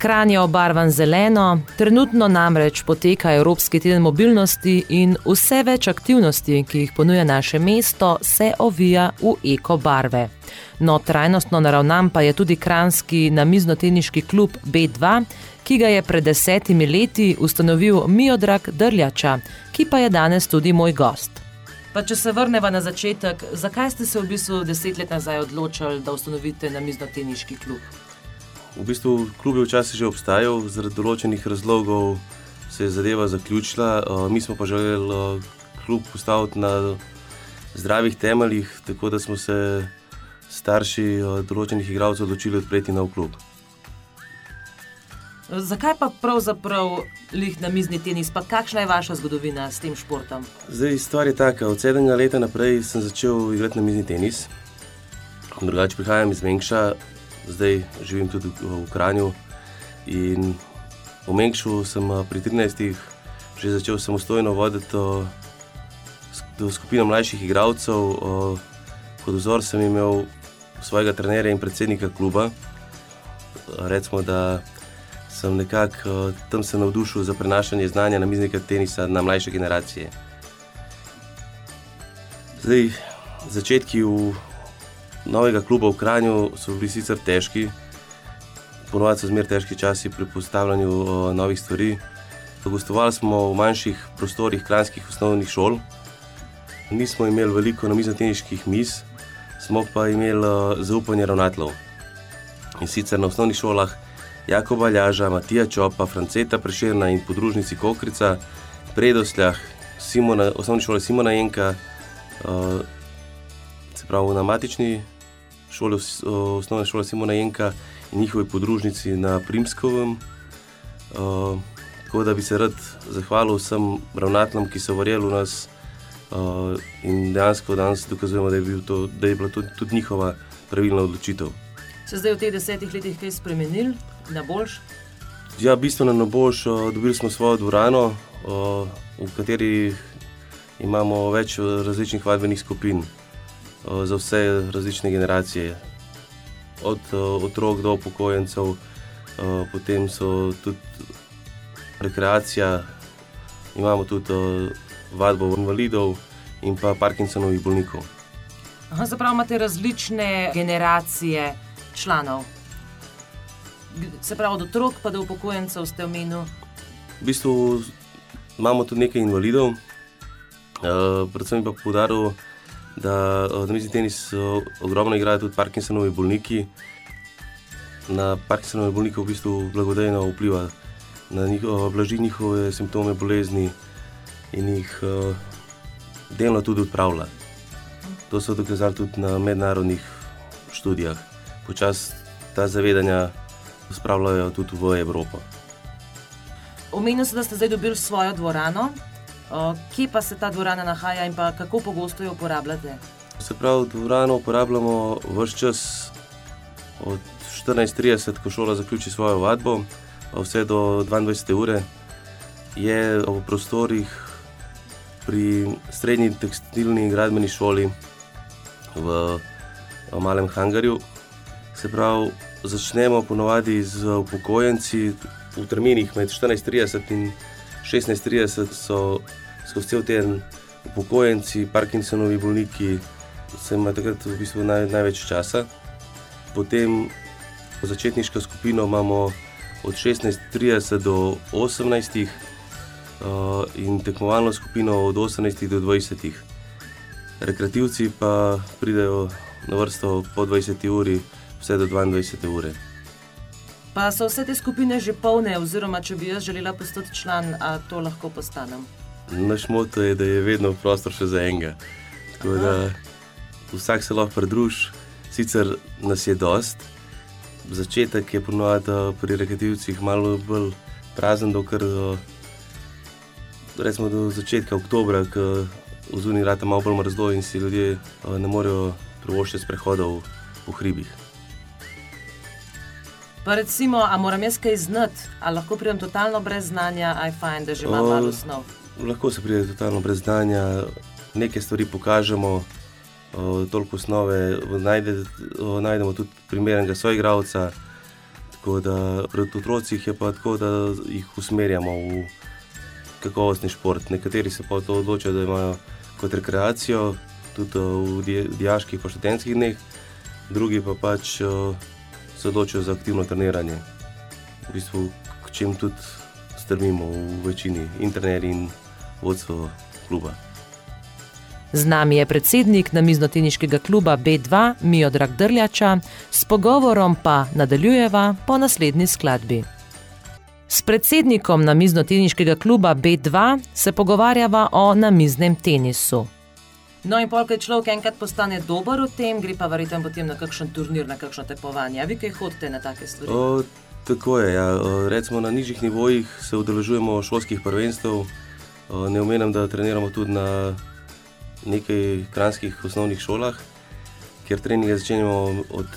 Kran je obarvan zeleno, trenutno namreč poteka Evropski teden mobilnosti in vse več aktivnosti, ki jih ponuja naše mesto, se ovija v eko barve. No, trajnostno naravnan pa je tudi kranski namiznoteniški klub B2, ki ga je pred desetimi leti ustanovil Miodrag Drljača, ki pa je danes tudi moj gost. Pa če se vrnemo na začetek, zakaj ste se v bistvu deset let nazaj odločili, da ustanovite namiznoteniški klub? V bistvu klub je včasih že obstajal, zaradi določenih razlogov se je zadeva zaključila. Mi smo pa želeli klub postaviti na zdravih temeljih, tako da smo se starši določenih igralcev odločili odpreti nov klub. Zakaj pa pravzaprav lih na mizni tenis, pa kakšna je vaša zgodovina s tem športom? Zdaj, stvar je taka. Od sedmega leta naprej sem začel igrati na mizni tenis. Drugače prihajam iz Mengša, zdaj živim tudi v Kranju. In v Mengšu sem pri 13. že začel samostojno voditi skupino mlajših igralcev. Kot vzor sem imel svojega trenerja in predsednika kluba. Recimo, da sem nekako tam se navdušil za prenašanje znanja na miznega tenisa na mlajše generacije. Zdaj, začetki v novega kluba v Kranju so bili sicer težki, ponovadi so zmeraj težki časi pri postavljanju novih stvari. Gostovali smo v manjših prostorih kranjskih osnovnih šol, nismo imeli veliko namiznoteniških miz, smo pa imeli zaupanje ravnateljev. In sicer na osnovnih šolah Jakoba Ljaža, Matija Čopa, Franceta Prešerna in podružnici Kokrica, Predosljah, Simona, osnovni šoli Simona Jenka, se pravi na matični šoli, osnovna šola Simona Jenka in njihovi podružnici na Primskovem. Tako da bi se rad zahvalil vsem ravnateljem, ki so verjeli v nas in dejansko danes dokazujemo, da je, bil to, da je bila to tudi njihova pravilna odločitev. Se zdaj v teh desetih letih kaj spremenili na boljše? Ja, bistveno na boljše. Dobili smo svojo dvorano, v kateri imamo več različnih vadbenih skupin za vse različne generacije. Od otrok do upokojencev, potem so tudi rekreacija, imamo tudi vadbo invalidov in pa Parkinsonovih bolnikov. Se pravi, imate različne generacije članov. Se pravi, od otrok pa do upokojencev ste omenili. V bistvu imamo tudi nekaj invalidov, predvsem bi pa poudaril, da namizni tenis ogromno igrajo tudi Parkinsonovi bolniki. Na Parkinsonove bolnike v bistvu blagodejno vpliva, blaži njihove simptome bolezni in jih delno tudi odpravlja. To so dokazali tudi na mednarodnih študijah. Počasi ta zavedanja spravljajo tudi v Evropo. Omenili ste, da ste zdaj dobili svojo dvorano. Kje pa se ta dvorana nahaja in pa kako pogosto jo uporabljate? Se pravi, dvorano uporabljamo ves čas od štirinajst trideset, ko šola zaključi svojo vadbo, vse do dvaindvajsete ure. Je v prostorih pri Srednji tekstilni in gradbeni šoli v malem hangarju. Se pravi, začnemo ponavadi z upokojenci v terminih med štirinajst trideset in šestnajst trideset so skozi cel teden upokojenci, Parkinsonovi bolniki, saj imajo takrat v bistvu največ časa. Potem začetniško skupino imamo od šestnajst trideset do osemnajstih in tekmovalno skupino od osemnajstih do dvajsetih. Rekreativci pa pridejo na vrsto po dvajseti uri vse do dvaindvajsete ure. Pa so vse te skupine že polne, oziroma če bi jaz želela postati član, a to lahko postanem? Naš moto je, da je vedno prostor še za enega. Tako da vsak se lahko pridruži, sicer nas je dosti, začetek je ponavadi pri rekreativcih malo bolj prazen, dokler recimo do začetka oktobra, ke odzunaj rata malo bolj mrzlo in si ljudje ne morejo privoščiti sprehodov po hribih. Pa recimo, a moram jaz kaj znati? A lahko pridem totalno brez znanja, a je fajn, da že imam malo osnov? Lahko se pride totalno brez znanja, nekaj stvari pokažemo, toliko osnove najdemo tudi primernega soigralca. Tako da pri otrocih je pa tako, da jih usmerjamo v kakovostni šport. Nekateri se pa to odločijo, da imajo kot rekreacijo, tudi v diaških, pa študentskih dneh, drugi pa pač se odločijo za aktivno treniranje. V bistvu, k čem tudi strmimo v večini, internet in vodstvo kluba. Z nami je predsednik namiznoteniškega kluba B2 Miodrag Drljača, s pogovorom pa nadaljujeva po naslednji skladbi. S predsednikom namiznoteniškega kluba B2 se pogovarjava o namiznem tenisu. No, in polk je človek enkrat postane dober v tem, gre pa verjetno potem na kakšen turnir, na kakšno tekmovanje. Vi kaj hodite na take stvari? O, tako je. Ja. Recimo na nižjih nivojih se udeležujemo šolskih prvenstev. Ne omenjam, da treniramo tudi na nekaj kranskih osnovnih šolah, kjer treninge začenjamo od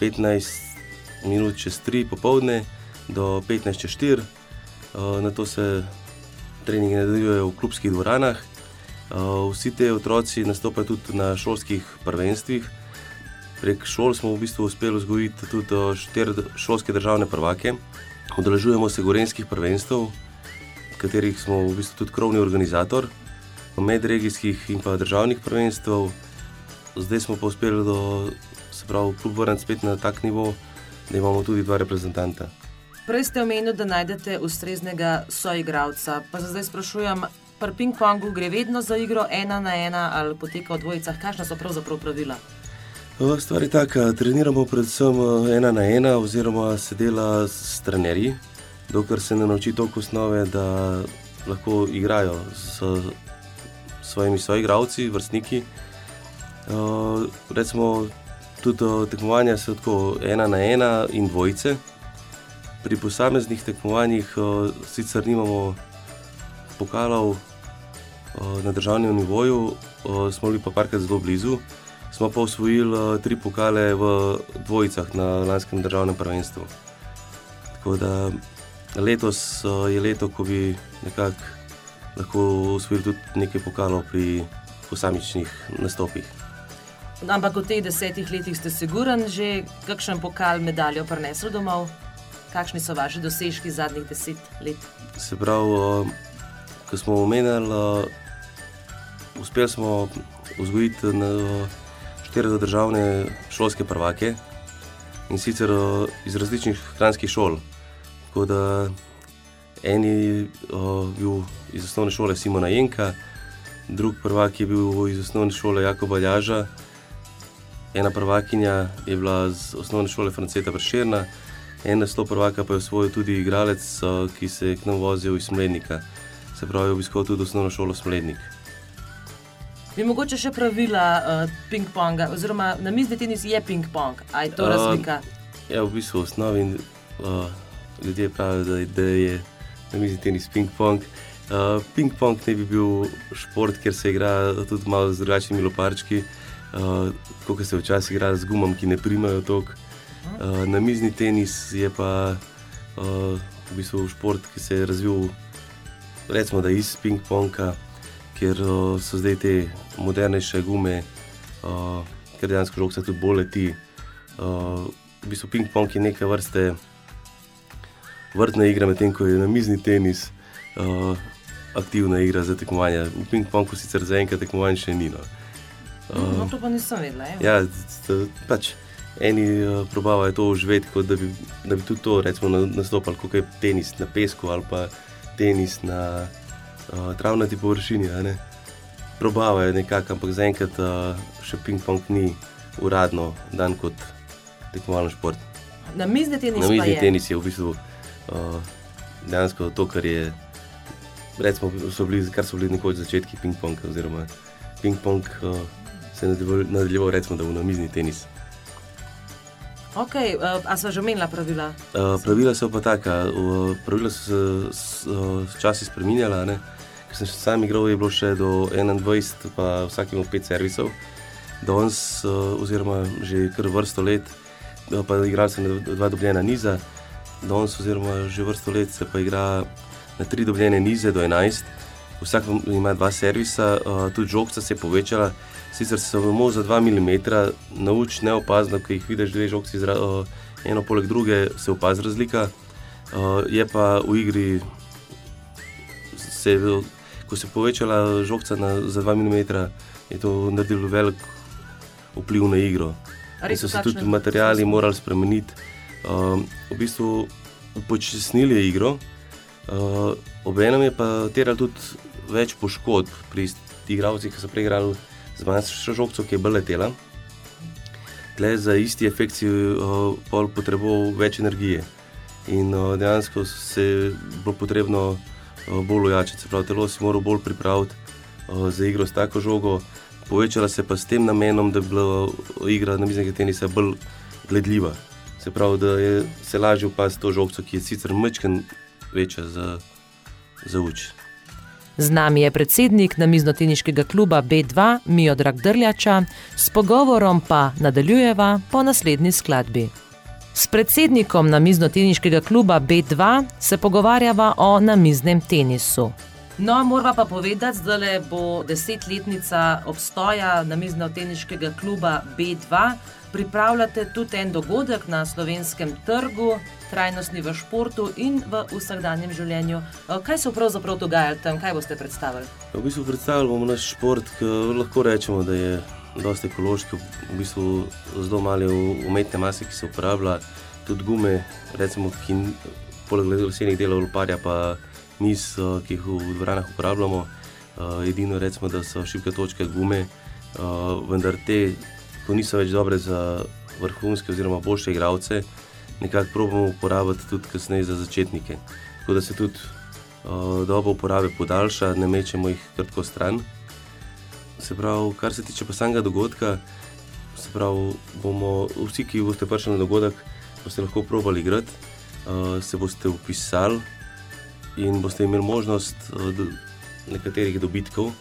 15 minut čez 3 popovdne do 15 čez 4. Na to se treningi nadaljujejo v klubskih dvoranah. Vsi ti otroci nastopajo tudi na šolskih prvenstvih. Prek šol smo v bistvu uspeli vzgojiti tudi štiri šolske državne prvake. Udeležujemo se gorenskih prvenstev, katerih smo v bistvu tudi krovni organizator medregijskih in pa državnih prvenstv. Zdaj smo pa uspeli, da se pravi, klub vrniti spet na tak nivo, da imamo tudi dva reprezentanta. Prej ste omenili, da najdete ustreznega soigralca. Pa zdaj sprašujem, pri ping-pongu gre vedno za igro ena na ena ali poteka v dvojicah. Kakšna so pravzaprav pravila? Stvar je taka, treniramo predvsem ena na ena, oziroma se dela s trenerji, dokler se ne nauči toliko osnove, da lahko igrajo s svojimi soigravci, vrstniki. Uh, recimo, tudi tekmovanja so tako ena na ena in dvojice. Pri posameznih tekmovanjih uh, sicer nimamo pokalov Eh, na državnem nivoju, eh, smo bili pa parkrat zelo blizu. Smo pa osvojili eh, tri pokale v dvojicah na lanskem državnem prvenstvu. Tako da letos je leto, ko bi nekako lahko osvojili tudi nekaj pokalov pri posamičnih nastopih. Ampak v teh desetih letih ste siguren že kakšen pokal, medaljo prinesli domov? Kakšni so vaši dosežki zadnjih deset let? Se pravi, ko smo omenjali, uspeli smo vzgojiti štiri državne šolske prvake in sicer iz različnih hranskih šol. Tako da En je uh, bil iz osnovne šole Simona Jenka, drug prvak je bil iz osnovne šole Jakoba Ljaža, ena prvakinja je bila iz osnovne šole Franceta Vrširna, ena sto prvaka pa je osvojil tudi igralec, uh, ki se je k nam vozil iz Smlednika, se pravi, je obiskal tudi osnovno šolo Smlednik. Bi mogoče še pravila uh, ping-ponga, oziroma na mizni tenis je ping-pong, ali je to razlika? Uh, ja, v bistvu v osnovi uh, ljudje pravijo, da, da je na mizi tenis ping-pong. Uh, ping-pong ne bi bil šport, ker se igra tudi malo z drugačnimi loparčki, uh, kot se včasih igra z gumami, ki ne primajo tok. Uh, na mizni tenis je pa uh, v bistvu šport, ki se je razvil recimo, iz ping-ponga, ker uh, so zdaj te modernejše gume, uh, ker dejansko žogca tudi bolj leti. Uh, v bistvu ping-pong je neke vrste vrtna igra, medtem ko je na mizni tenis uh, aktivna igra za tekmovanje. V ping-pongu sicer zaenkrat tekmovanje še ni. No. Uh, no, to pa nisem vedela. Ja, pač eni uh, probavajo to uživeti, kot da bi, da bi tudi to recimo, nastopali, kot je tenis na pesku ali pa tenis na uh, travnati površini. Probavajo nekako, ampak zaenkrat uh, še ping-pong ni uradno dan kot tekmovalni šport. Na mizni tenis, na mizni tenis je v bistvu uh, dejansko to, kar je. Recimo, so bili, kar so bili nekoč začetki ping-ponga, oziroma ping-pong uh, se je nadaljeval, recimo, da je na mizni tenis. Ok, uh, a so že omenila pravila? Uh, pravila so pa taka, uh, pravila so se s časi spremenjala. Ker sem še sam igral, je bilo še do 21, pa vsak ima 5 servisov. Danes, uh, oziroma že kar vrsto let, uh, pa igrali sem dva dobljena niza danes, oziroma že vrsto let, se pa igra na tri dobljene nize do 11. Vsak ima dva servisa, uh, tudi žogca se je povečala, sicer se samo za 2 mm nauči neopazno, ki jih vidiš, dve žogci izra, uh, eno poleg druge se opazi razlika. Uh, je pa v igri, se, ko se je povečala žogca na, za 2 mm, je to naredilo velik vpliv na igro. In so se tudi materiali morali spremeniti. Uh, v bistvu upočasnili igro, uh, obenem je pa terjal tudi več poškodb pri igravcih, ki so preigrali z manjšo žogco, ki je bolj letela. Tle za isti efekt si uh, potreboval več energije. In uh, dejansko se je bilo potrebno uh, bolj ujačati, se pravi, telo si moral bolj pripraviti uh, za igro s tako žogo, povečala se pa s tem namenom, da bi bila igra na miznega tenisa bolj gledljiva. Se pravi, da je se lažje upasti to žogco, ki je sicer mečken večja za, za uči. Z nami je predsednik namiznoteniškega kluba B2 Miodrag Drljača, s pogovorom pa nadaljujeva po naslednji skladbi. S predsednikom namiznoteniškega kluba B2 se pogovarjava o namiznem tenisu. No, moramo pa povedati, da bo desetletnica obstoja namiznoteniškega kluba B2 pripravljate tudi en dogodek na slovenskem trgu, trajnostni v športu in v vsakdanjem življenju. Eh, kaj se pravzaprav dogaja tam, kaj boste predstavili? V bistvu predstavljamo naš šport, ki lahko rečemo, da je dosti ekološki, v bistvu zelo malo umetne mase, ki se uporablja, tudi gume, recimo, ki poleg lesenih delov luparja, pa niz, eh, ki jih v dvoranah uporabljamo. Uh, edino recimo, da so šibke točke gume, uh, vendar te ko niso več dobre za vrhunske oziroma boljše igralce, nekako probujemo uporabiti tudi kasneje za začetnike. Tako da se tudi uh, doba uporabe podaljša, ne mečemo jih kratko stran. Se pravi, kar se tiče pa samega dogodka, se pravi, bomo vsi, ki boste prišli na dogodek, boste lahko probali igrati, uh, se boste upisali in boste imeli možnost do nekaterih dobitkov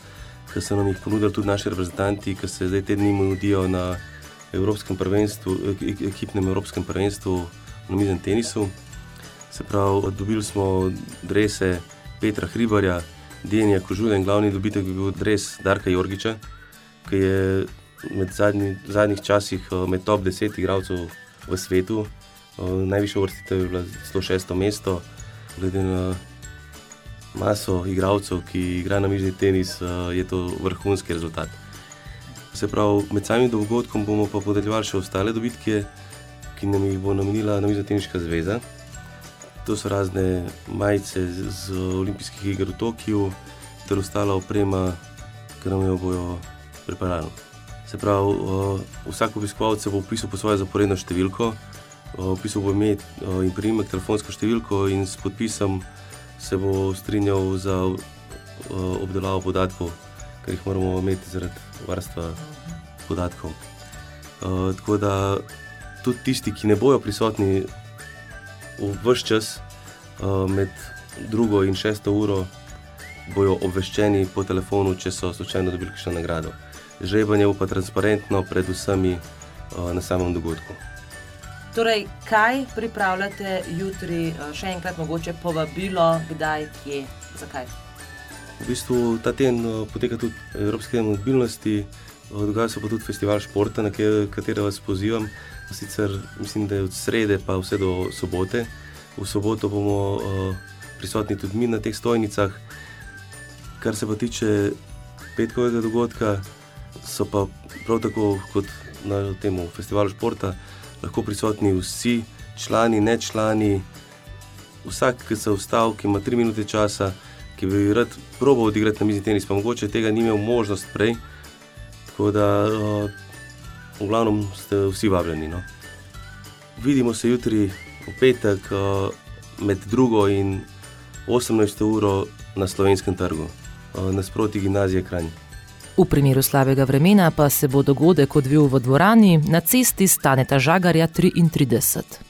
ki so nam jih ponudili tudi naši reprezentanti, ki se zdaj te dni nudijo na Evropskem prvenstvu, ekipnem Evropskem prvenstvu na miznem tenisu. Se pravi, dobili smo drese Petra Hribarja, Denija Kožuda in glavni dobitek je bil dres Darka Jorgiča, ki je med zadnji, zadnjih časih eh, med top 10 igralcev v svetu. Eh, najvišja vrstitev je bila 106. mesto, glede na maso igralcev, ki igra na mizni tenis, uh, je to vrhunski rezultat. Se pravi, med samim dogodkom bomo pa podeljevali še ostale dobitke, ki nam jih bo namenila Namizna teniška zveza. To so razne majice z, z olimpijskih iger v Tokiu, ter ostala oprema, ki nam jo bojo pripravili. Se pravi, uh, vsak obiskovalec bo upisal po svojo zaporedno številko, upisal bo ime in priimek, telefonsko številko in s podpisom se bo strinjal za uh, obdelavo podatkov, ker jih moramo imeti zaradi varstva podatkov. Uh, tako da tudi tisti, ki ne bodo prisotni v vse čas uh, med drugo in šesto uro, bodo obveščeni po telefonu, če so slučajno dobili kakšno nagrado. Žrebanje bo pa transparentno, predvsem uh, na samem dogodku. Torej, kaj pripravljate jutri, eh, še enkrat mogoče povabilo, kdaj, kje, zakaj? V bistvu ta teden eh, poteka tudi Evropske mobilnosti, eh, dogaja se pa tudi festival športa, na katero vas pozivam. Sicer mislim, da je od srede pa vse do sobote. V soboto bomo uh, prisotni tudi mi na teh stojnicah. Kar se pa tiče petkovega dogodka, so pa prav tako kot na tem festivalu športa lahko prisotni vsi, člani, ne člani, vsak, ki se vstavi, ki ima tri minute časa, ki bi rad probo odigrati na mizi tenis, pa mogoče tega ni imel možnost prej. Tako da, uh, v glavnem, ste vsi vabljeni. No. Vidimo se jutri v petek uh, med 2 in 18 uro na slovenskem trgu, uh, nasproti gimnazije Kranj. V primeru slabega vremena pa se bo dogodek odvil v dvorani na cesti Staneta Žagarja 33.